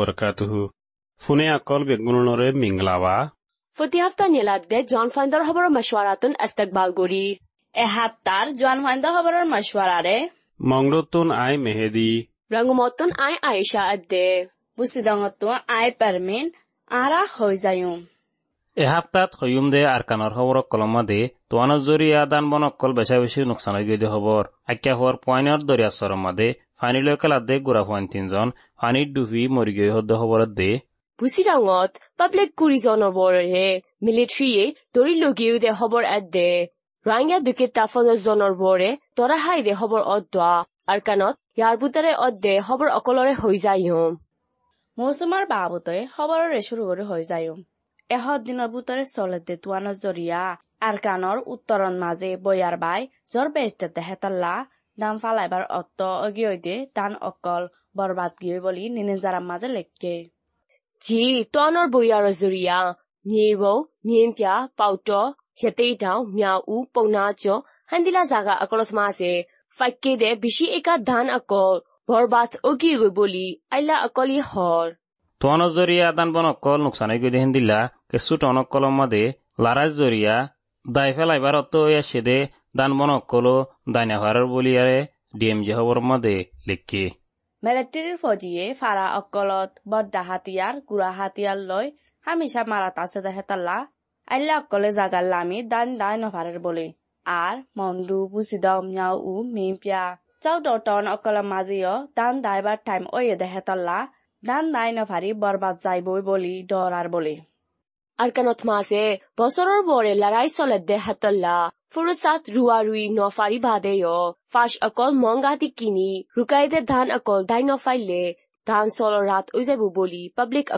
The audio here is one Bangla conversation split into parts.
Barakatuhu. Fune akol begununore minglawa. প্রতি হপ্তাহ নিলাদে জন ফাইন্দার খবর মশওয়ারাতুন ইস্তেকবাল এহাপ্তার জোয়ান ফাইন্দা খবরের মশওয়ারারে Mongrotun ay mehedi. রঙ্গমতন আই আয়েশা আদে বুসিদঙতো আই পারমিন আরা হৈ যায়ুম এসপ্তাহত হয়ুম দে আরকানৰ খবৰক কলমা দে তোমানৰ জৰিয়ে আদান বন অকল বেচা বেছি নোকচান হৈ গৈ খবৰ আখ্যা হোৱাৰ পইনৰ দৰিয়া চৰমা দে ফানিলৈকে লাদে গুড়া হোৱান তিনিজন ফানিত ডুবি মৰি গৈ সদ্য খবৰত দে। ভুচিৰাঙত পাব্লিক কুৰিজন কুৰিজনৰ মিলিটাৰীয়ে ধৰি লগিও দে খবৰ এট দে। ৰাঙিয়া দুকে তাফলজনৰ বৰে তৰা হাই দে খবৰ অত দোৱা আৰু কাণত ইয়াৰ বুটাৰে অত দে খবৰ অকলৰে হৈ যায় যায়ো মৌচুমাৰ বাবতে খবৰৰে চুৰু কৰি হৈ যায়ো এশ দিনৰ বুটৰে চলে দে তোৱানৰ জৰিয়া। আৰকানৰ উত্তৰণ মাজে বৈয়াৰ বাই জৰ বেষ্ট তেহেতল্লা দাম ফালাইবাৰ অত্ত অগিয়ে তান অকল বৰবাদ গিয়ে বুলি নিনেজাৰ মাজে লেখকে। জি তনৰ বয়াৰ জুৰিয়া নিৰৌ নিমপিয়া পাউট হেতেই ঠাও মিয়া উ পৌনাচ হান্দিলা জাগা অকলত মাজে ফাইকে দে বিশি একা ধান অকল বৰবাদ অগি গৈ বুলি আইলা অকলি হৰ। তনৰ জৰিয়া দান বন অকল নোকচানে গৈ দে হেন্দিলা কেঁচু টনক কলম মাদে লাৰাজ জৰিয়া দে দান বন অকলো দাইনা হোৱাৰৰ বলিয়াৰে ডি এম জি খবৰ মাদে লেখকে মেলেট্ৰিৰ ফৌজিয়ে ফাৰা অকলত, বড্ডা হাতিয়াৰ গুড়া হাতিয়াৰ লৈ হামিশা মারাত আছে দেহেতাল্লা আইলা অকলে জাগার লামি দান দাই নভারের বলে। আর মন্ডু বুসিদাও মিয়াও উ মিম্পিয়া। চাও ডটন অকলে মাজিও দান দাইবার টাইম ওয়ে দেহেতাল্লা দান দাই নভারি বরবাদ যাইবই বলি বলে। আর কানত আৰকানত মাজে বছৰৰ বৰে লৰাই চলে দেহাতল্লা ফুৰুচাত ৰোৱা ৰুই নফাৰি বাদে ফাঁচ অকল মংগাতি কিনি ৰুকাই দে ধান অকল দাই নফাৰিলে ধান চলৰ ৰাত উজাব বুলি পাব্লিক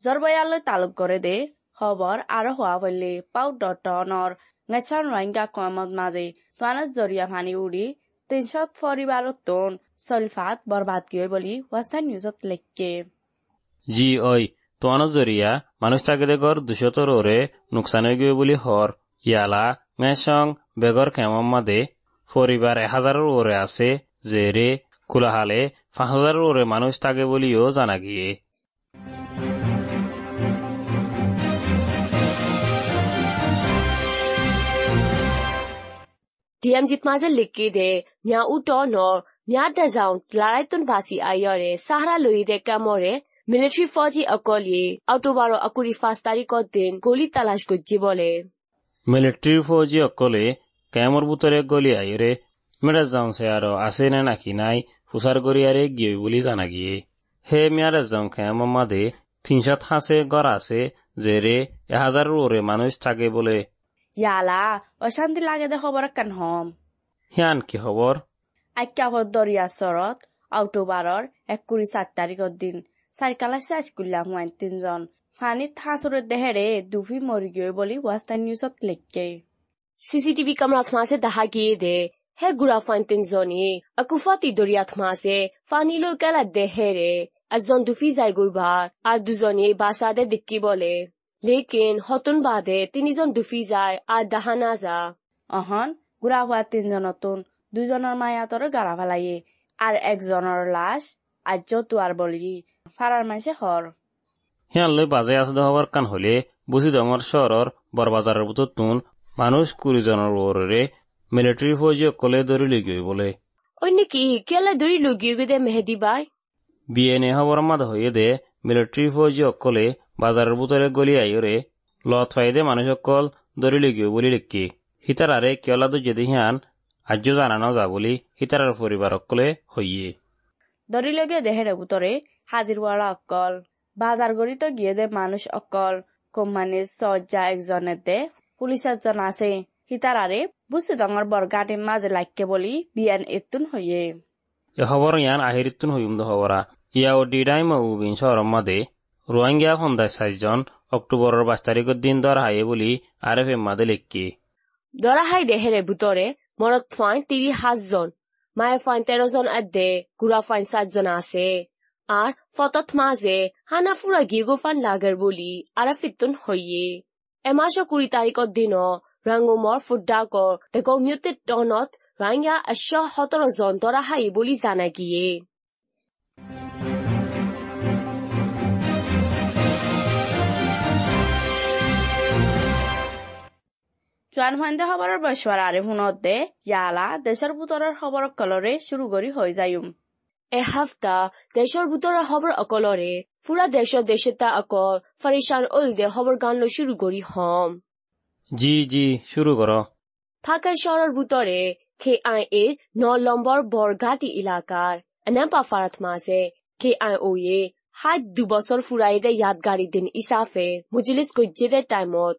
জৰবয়ালৈ তালুক কৰে দে খবৰ আৰু হোৱা বুলি পাউ ডনৰ নেচন ৰোহিংগা কমত মাজে তোৱানত জৰিয়া ভানি উৰি তিনিশত ফৰিবাৰত টন চলফাত বৰবাদ কিয় বুলি ৱাস্তা নিউজত লেখকে জি অই তোয়ানজরিয়া মানুষ থাকিতে গড় দুশতর ওরে নোকসান হয়ে বুলি হর। ইয়ালা মেসং বেগর কেমম্মাদে পরিবার এক হাজারের ওরে আছে যে রে কোলাহালে পাঁচ হাজারের ওরে মানুষ থাকে বলিও জানা গিয়ে। ডিএম জিতমাজে লিখি দে, নিয়া উট নর নিয়া ডাজাউন লড়াইতুন ভাসি আইয়রে সাহারা লুই দে কামরে ফৌজী অকলে কেমৰ বুটৰে গলি আহিৰে মেৰা যাওঁছে আৰু আছে নে নাকি নাই ফুচাৰ কৰিয়াৰে গিয়ে বুলি জানা গিয়ে হে মিয়াৰে যাওঁ কেম মাদে তিনশত হাঁচে গড় আছে জেৰে এহাজাৰৰ ওৰে মানুহ থাকে বোলে ইয়ালা অশান্তি লাগে দে খবৰ কান হম সিয়ান কি খবৰ আক্যাভর দরিয়া চরত অক্টোবরের এক কুড়ি সাত তারিখের দিন সাইকেলা শেষ করলাম হুয়ান তিনজন। ফানিত হাঁসুরের দেহেরে দুফি মরি গিয়ে বলি ওয়াস্টার্ন নিউজত লেখকে CCTV কামরাত মাঝে দেখা গিয়ে দে। হে গুড়া ফাইন্টিন জনি akuফাতি দরিয়াত মাঝে ফানি লো কালা দে হেরে একজন দুফি যাই গইবার আর দুজনে বাসাদে দিক্কি বলে। লেকিন হতুন বাদে তিনিজন দুফি যায় আর দাহা না যা অহন গুড়া হওয়া তিনজনতুন দুজনের মায়াতর গাড়া ফেলাইয়ে আর একজনের লাশ আজ্য তুয়ার বলি। ফারার মাসে হর সিয়ান লৈ বাজে আছে হবার কান হলে বুজি ডাঙৰ চহৰৰ বৰবাজাৰৰ বুটত তোন মানুহ কুৰিজনৰ ওৰে মিলিটাৰী ফৌজী অকলে ধৰি লৈ গৈ বোলে। ওই নাকি কেলা দড়ি লগিয়ে গদে মেহেদি বাই? বি এন এ মাদ হয়ে দে মিলিটাৰী ফৌজী অকলে বাজাৰৰ বুটৰে গলি আহিৰে লত ফাইদে মানুহ অকল ধৰি লৈ গৈ বুলি লিখি। সীতাৰাৰে কেলা দু যদি সিয়ান আৰ্য জানানো যা বুলি সীতাৰাৰ পৰিবাৰ অকলে হইয়ে দরিলগে দেহের উতরে হাজির ওয়ালা অকল। বাজার গড়িত গিয়ে দে মানুষ অকল। কোম্পানির সজ্জা একজনের দে পুলিশ একজন আছে। হিতারারে বুসি ডঙর বরগাটির মাঝে লাইকে বলি বিয়ান এতুন হইয়ে এ খবৰ ইয়ান আহিৰিতুন হইম দে খবৰা। ইয়াও ডিডাই মৌবিন চহৰৰ মাদে। ৰোহিংগীয়া সন্দায় চাৰিজন অক্টোবৰৰ পাঁচ তাৰিখৰ দিন দৰ হায়ে বুলি আৰ এফ এম মাদে লিখি দরা হাই দেহেরে ভিতরে মরদ ফাইন তিরি হাজজন মায়ে ফাইন তেরোজন আদে গুড়া ফাইন সাতজন আছে আর ফতত মাঝে হানা ফুরা গিগো ফান লাগার বলি আর ফিতুন হইয়ে এমাস কুড়ি তারিখের দিন রঙ্গমর ফুডাকর টনত রাঙ্গা এশ সতেরো জন্তরা হাই বলি জানা গিয়ে জোৱান ভাইন্দে খবৰৰ বৈশ্বৰ আৰে শুনত দে দেশৰ বুটৰৰ খবৰ কলৰে চুৰু কৰি হৈ যায়ুম। এসপ্তাহ দেশৰ বুটৰৰ খবৰ অকলৰে পুৰা দেশৰ দেশতা অকল ফাৰিচান অল দে খবৰ গান লৈ চুৰু কৰি হম। জি জি চুৰু কৰ। ফাকেশ্বৰৰ বুটৰে কে আই এৰ ন লম্বৰ বৰগাটি ইলাকাৰ এনেপা ফাৰাথমা আছে কে আই অ এ সাত দুবছৰ ফুৰাই দে ইয়াত গাড়ী দিন ইচাফে মুজিলিছ গজ্জে দে টাইমত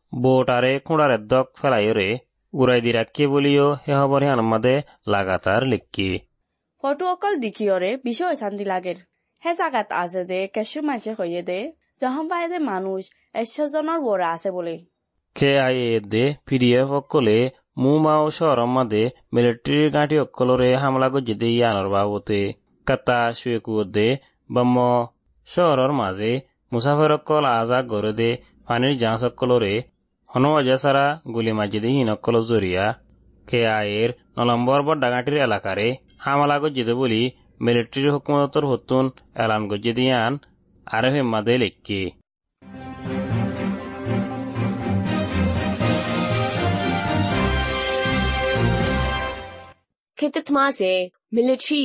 বোটারে কুঁড়ার দক ফেলাইরে উড়াই দি রাখিয়ে বলিও হে হবর হিয়ান মাদে লাগাতার লিখকি ফটো অকল দেখিয়রে বিষয় শান্তি লাগের। হে জাগাত আছে দে কেশু মাইছে হইয়ে দে যখন দে মানুষ একশো জনের বড় আছে বলে। কে আই এ দে পিডিএফ অকলে মু মাও শহরম মাদে মিলিটারি গাঁটি অকলরে হামলা গজ্জিদে ইয়ানর বাবতে। কাতা শুয়েকু দে বাম্ম শহরর মাঝে মুসাফির অকল আজা গরে দে পানির জাহাজ অকলরে হনুয়া সারা গুলি মাজিদি হিনকল জরিয়া কে আয়ের নলম্বর বর ডাঙাটির এলাকারে হামলা গজ্জিদ বলি মিলিটারি হুকুমতর হতুন এলান গজ্জি দিয়ান আর হিম্মাদে লিখি খেতে মাসে মিলিটারি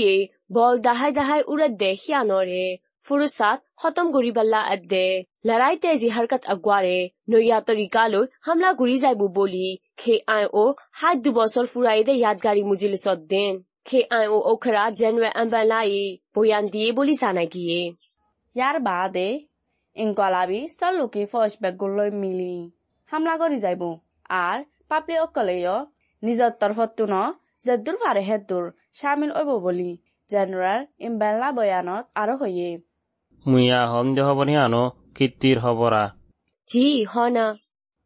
বল দাহাই দাহাই উড়ে দেখিয়া নরে ফুৰুচাত খতম গুৰি বাল্লা আদে লৰাইতে তে হৰকত আগুৱাৰে নৈয়া তৰিকালৈ হামলা ঘূৰি যাব বুলি খে আই অ সাত দুবছৰ ফুৰাই দে য়াদগাৰী মুজিলি দেন খে আই অ অখৰা জেনুৱে আম্বালাই বয়ান দিয়ে বুলি জানাই গিয়ে ইয়াৰ বাদে ইংকলাবি চল লোকে ফৰ্চ বেগলৈ মিলি হামলা কৰি যাব আৰ পাপলি অকলেও নিজৰ তৰফত ন জেদুৰ পাৰে হেদুৰ চামিল হ'ব বুলি জেনেৰেল ইম্বেলা বয়ানত আৰু হয়েই মুইয়া হম দে হবর হিয়ানো কীর্তির হবরা জি হনা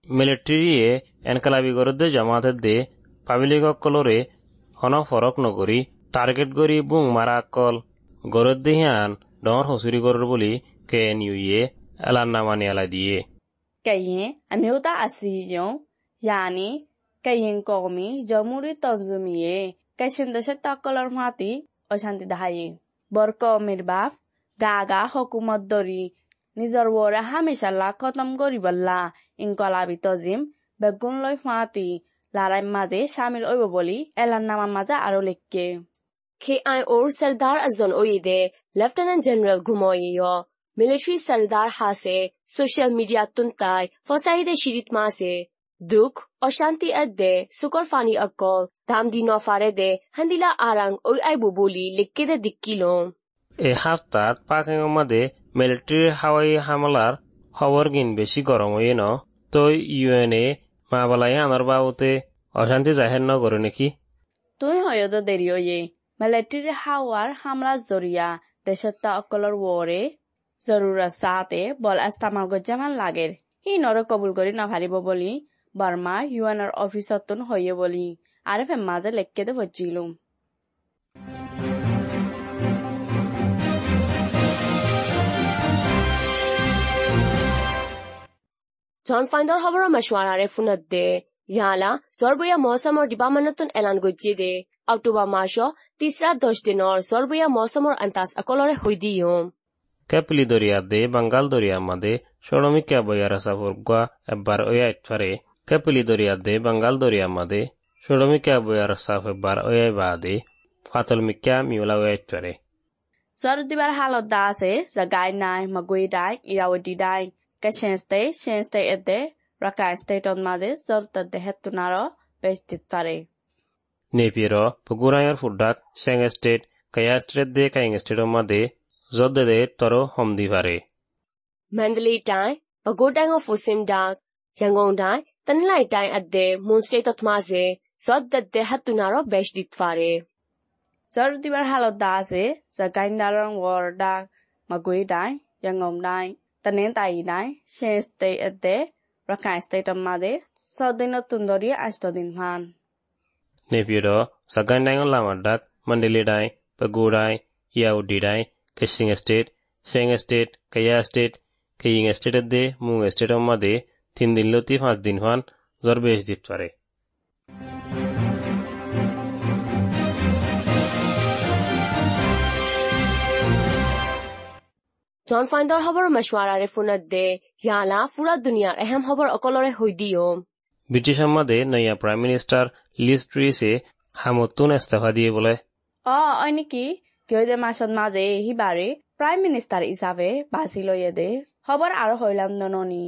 মিলিটারিয়ে এনকালাবি গরদে জামাতের দে পাবলিক অকলরে হন ফরক নকরি টার্গেট গরি বুং মারা অকল গরদে হিয়ান ডর হসুরি গরর বলি কে এন ইউয়ে এলান নামানি এলা দিয়ে ကရင်အမျိုးသားအစည်းအရုံးယာနီကရင်ကောမီဂျမူရီတန်ဇူမီယေကရှင်ဒရှတကလရမာတီအရှန်တီဒဟယေবর কমের বাপ গা ডাগা হকুমত দরি নিজৰ ৱৰে হামেশাল্লা খতম কৰিবল্লা ইংকলাবি তজিম বেগুন লৈ ফাঁতি লাৰাই মাজে চামিল ঐব বুলি এলান নামা মাজে আৰু লিখকে। খে আই ওর সর্দার আজন এজন দে লেফটেন্যান্ট জেনেৰেল ঘুময়ীয় মিলিটারি সর্দার হাছে সোশ্যাল মিডিয়া তুনতাই, ফচাইদে চিৰিত মাছে। দুখ, অশান্তি আদে সুকর ফানি অকল। দাম দি নফারে দে হান্দিলা আরাং ওই আইবু বলি লিখকে দে দিক্কিলো এই হাফতাত পাকিং মাদে মিলিটারির হাওয়াই হামলার খবর গিন বেশি গরম হয়ে ন? তো ইউএনএ মা বালাই আনার বাবতে অশান্তি জাহের ন করে নাকি? তুই হয়তো দেরি ওয়ে মিলিটারি হাওয়ার হামলা জরিয়া দেশত্তা অকলর ওরে জরুরা সাথে বল আস্তামাল গজ্জামান লাগের হি নৰ কবুল কৰি নাভাৰিব বুলি বাৰ্মা ইউএনৰ অফিচতোন হয়ে বুলি। আৰু মাজে লেখকে ভজিলো। জন ফাইন্দর খবর মশওয়ারারে ফুনত দে ইয়ালা সর্বয়া মৌসুমৰ ডিপাৰ্টমেণ্টত এলান গজ্জি দে অক্টোবৰ মাসৰ তিসরা দশ দিনৰ সর্বয়া মৌসুমৰ আন্তাজ অকলৰে হৈ দিয়ম ক্যাপলি দরিয়া দে বাঙ্গাল দরিয়া মাদে সরমি ক্যাবয়ার সাফরগা এবার ওয়া ইটফারে ক্যাপলি দরিয়া দে বাঙ্গাল দরিয়া মাদে সরমি ক্যাবয়ার সাফ এবার ওয়া বাদে ফাতল মিক্যা মিউলা ওয়া ইটফারে দিবাৰ হালত দা আছে জাগাই নাই মগুই Kashin shin state ede, Rakhine state on maji soltat de hetunaro, bestit pare. Nepiro, Pugurayar fudak, Shang state, Kaya state de Kang state on made, Zodde de toro homdi pare. Mandali tai, Pagodang of Usim dak, Yangon dai, Tanlai tai at de, Moon state of maze, Zoddat de hetunaro, bestit pare. Zordibar halo daze, Zagaindarang war dak, Magui dai, Yangom dai. တနင်္သာရီတိုင်းရှင်စတေအတဲ့ရခိုင်စတေတမတဲ့စောဒင်းတုန်ဒရီအစတဒင်းဟန်နေပြည်တော်စကန်တိုင်းကလာမဒတ်မန္တလေးတိုင်းပဲခူးတိုင်းရယုဒီတိုင်းကရှင်စတေရှင်းစတေကယားစတေကရင်စတေတဲ့မုံစတေတမတဲ့သင်ဒီလိုတိဖတ်ဒင်းဟန်ဇော်ဘေးစ်ဒီတွာရဲ জন ফাইণ্ডৰ খবৰ মছৱাৰাৰে ফোনত দে ইয়ালা ফুৰা দুনিয়াৰ এহেম খবৰ অকলৰে হৈ দিয়ম ব্রিটিশ মধ্যে নয়া প্রাইম মিনিস্টার লিজ ট্রিসে হামতুন ইস্তফা দিয়ে বলে। অ অই নেকি? কিয় দে মাছত মাজে সিবাৰে প্ৰাইম মিনিষ্টাৰ হিচাপে বাছি লৈয়ে দে খবৰ আৰু হৈলাম নননি।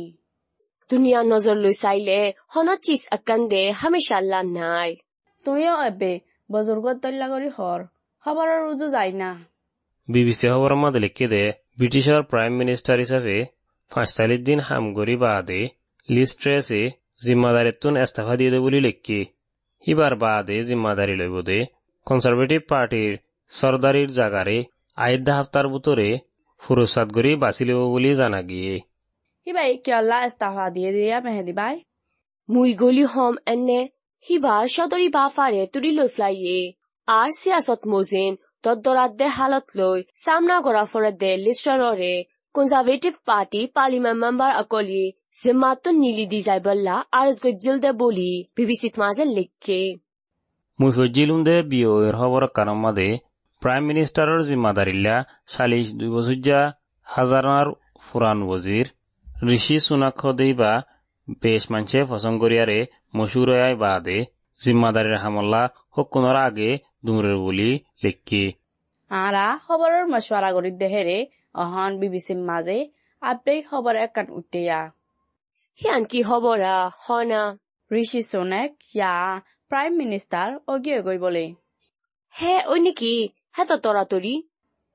দুনিয়া নজৰ লৈ চাইলে হনত চিজ আকান দে হামেশাল্লা নাই। তুমিও এবে বজুৰ্গত তল্লা কৰি হৰ খবৰৰ উজু যায় না। বিবিসি খবৰ মধ্যে লিখে দে ব্রিটিশের প্রাইম মিনিস্টার হিসাবে পাঁচতাল্লিশ দিন হামগরি বাদে লিজ ট্রেসে জিম্মাদারিত্বন ইস্তফা দিয়ে দে বলে লিখি হিবার বাদে জিম্মাদারি লইব দে। কনজারভেটিভ পার্টির সরদারির জাগারে আইদা হাফতার ভিতরে ফুরসাদ গরি বাছি লব বলে জানা গিয়ে। সিবাই কিয়লা ইস্তাফা দিয়ে দিয়া মেহেদি বাই মুই গলি হম এনে সিবাৰ সদৰি বাফাৰে তুৰি লৈ ফ্লাইয়ে। আৰ চিয়াচত মজিম তদ্দৰাত দে হালত লৈ চামনা কৰা দে লিষ্টৰৰে কনজাৰ্ভেটিভ পাৰ্টি পাৰ্লিমেণ্ট মেম্বাৰ অকলি জিম্মাতো নীলি দি যাই বল্লা আৰজ গজ্জিল দে বলি বিবিচিত মাজে লিখকে। মুই দে বিওয়ের খবর কারণ মাদে প্রাইম মিনিস্টারের জিম্মাদারিল্লা সালিশ দুই বছরজা হাজারার ফুরান ওজির ঋষি সুনাক্ষ দেইবা বেশ মানছে ফসং করিয়ারে মশুর আয় বাদে জিম্মাদারির হামলা হকুনের আগে দুমরের বলি লিখকি আৰা খবৰৰ মছৱাৰা গৰিত দেহেৰে অহন বিবিচিৰ মাজে আপডেই খবৰ একান উঠিয়া। সি আনকি খবৰা হনা ঋষি সোনেক ইয়া প্ৰাইম মিনিষ্টাৰ অগিয়ে গৈ বলে। হে ঐ নেকি? হে তৰা তৰি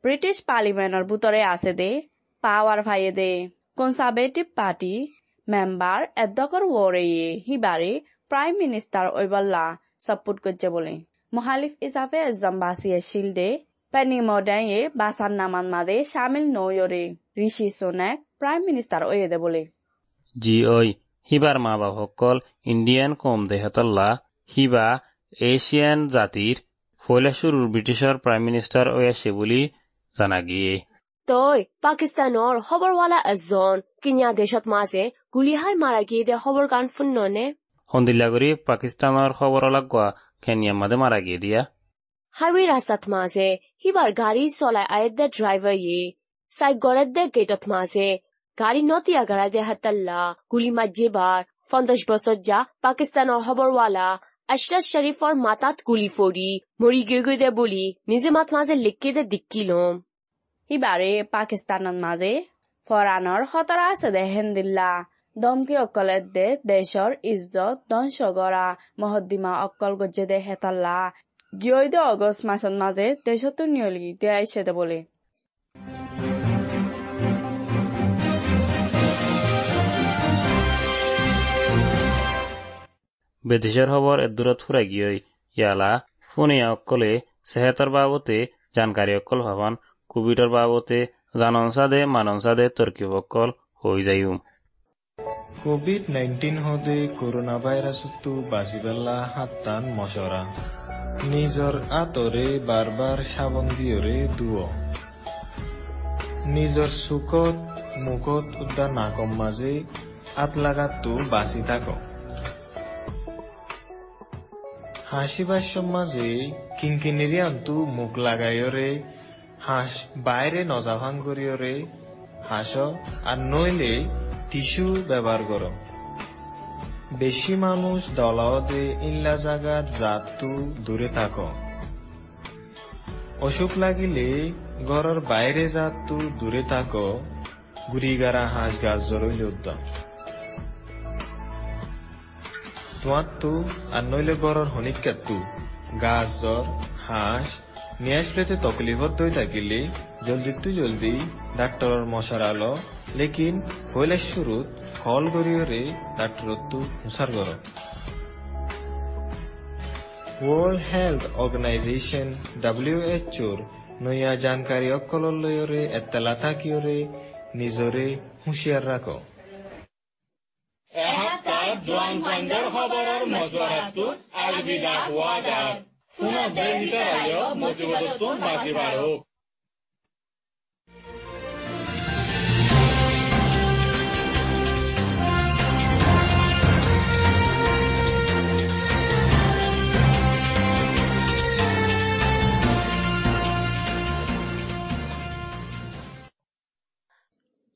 ব্ৰিটিছ পাৰ্লিমেণ্টৰ বুটৰে আছে দে পাৱাৰ ভাইয়ে দে। কনচাৰ্ভেটিভ পাৰ্টি মেম্বাৰ এডকৰ ৱৰেয়ে সিবাৰে প্ৰাইম মিনিষ্টাৰ ঐবাল্লা সাপোৰ্ট কৰি বলে। মহালিফ হিচাপে এজাম বাচি আছিল দে পেনি মডাইয়ে বাচাৰ নামান মাদে চামিল নয়ৰে ঋষি সোনেক প্ৰাইম মিনিষ্টাৰ ঐয়ে দে বলে জি ঐ হিবার মা বাপ সকল ইন্ডিয়ান কম দেহতল্লা হিবা এশিয়ান জাতির ফয়লা শুরুর ব্রিটিশের প্রাইম মিনিস্টার ঐ আসে জানা গিয়ে। তই পাকিস্তানৰ খবৰৱালা এজন কিনিয়া দেশত মাজে গুলীহাই মাৰা গিয়ে দে খবৰ কাণ ফুন্ননে সন্দিল্লা কৰি পাকিস্তানৰ খবৰ লাগোৱা খেনিয়া মাদে মারা গিয়ে দিয়া হাইৱে ৰাস্তাত মাজে সিবাৰ গাড়ী চলাই আয়েত দে ড্ৰাইভাৰ ইয়ে চাই গড়েত দে গেটত মাজে গাড়ী নতিয়া গাড়াই দে হাতাল্লা গুলি মাজিবাৰ পঞ্চাশ বছৰ যা পাকিস্তানৰ খবৰৱালা আশৰাফ শ্বৰীফৰ মাতাত গুলি ফৰি মৰি গৈ গৈ দে বুলি নিজে মাত মাজে লিখি দে দিক্কি লম সিবাৰে পাকিস্তানৰ মাজে ফৰাণৰ খতৰা আছে দে হেন্দিল্লা দমকি অকলে দে, দেশৰ ইজ্জত ধ্বংস কৰা মহদ্দিমা অকল গজ্জে দে হেতাল্লা গিয়ই দে অগষ্ট মাসত মাজে, দেশতো নিয়লি, দে আইছে দে বলে। বেদিশের খবর এদূরত ফুরাই গিয়ে। ইয়ালা ফোনিয়া অকলে সেহেতর বাবতে জানকারী অকল ভাবান কোভিডর বাবতে জাননসাদে মাননসাদে তর্কিব অকল হৈ যাইম কোভিড নাইন্টিন হদে করোনা ভাইরাসতো বাঁচিবেলা হাত্তান মশরা। নিজর আতরে বারবার সাবন দিয়রে দুয়। নিজর চুকত মুখত উদ্দা নাকম মাঝে আত লাগাতো বাঁচি থাক। হাসিবার মাঝে কিনকিনিরি আন্তু মুখ লাগাইয়রে, হাঁস বাইরে নজাভাং করিয়রে হাস আর নইলে টিস্যু ব্যবহার কর। বেশি মানুষ দলাওদে ইল্লা জাগাত জাতু দূরে থাক। অসুখ লাগিলে ঘরের বাইরে জাতু দূরে থাক। গুড়িগারা হাঁস গাছ জরইলে উদ্যম তোমার তু আর নইলে গড়র হনিকাতু গাছ, জ্বর, হাঁস নিয়ে আসলেতে তকলিফত থাকিলে জলদি তু জলদি, ডাক্তরর মশার আলো। লেকিন হইলে শুরুত কল গরিয়রে ডাক্তরত তু হুসার গর ওয়ার্ল্ড হেলথ অর্গানাইজেশন ডাব্লিউএচওর নয়া জানকারী অকলর লয়রে এত্তালা থাকিয়রে, নিজরে হুঁশিয়ার রাখো। মজুৱাৰটো বাজি বাঢ়ক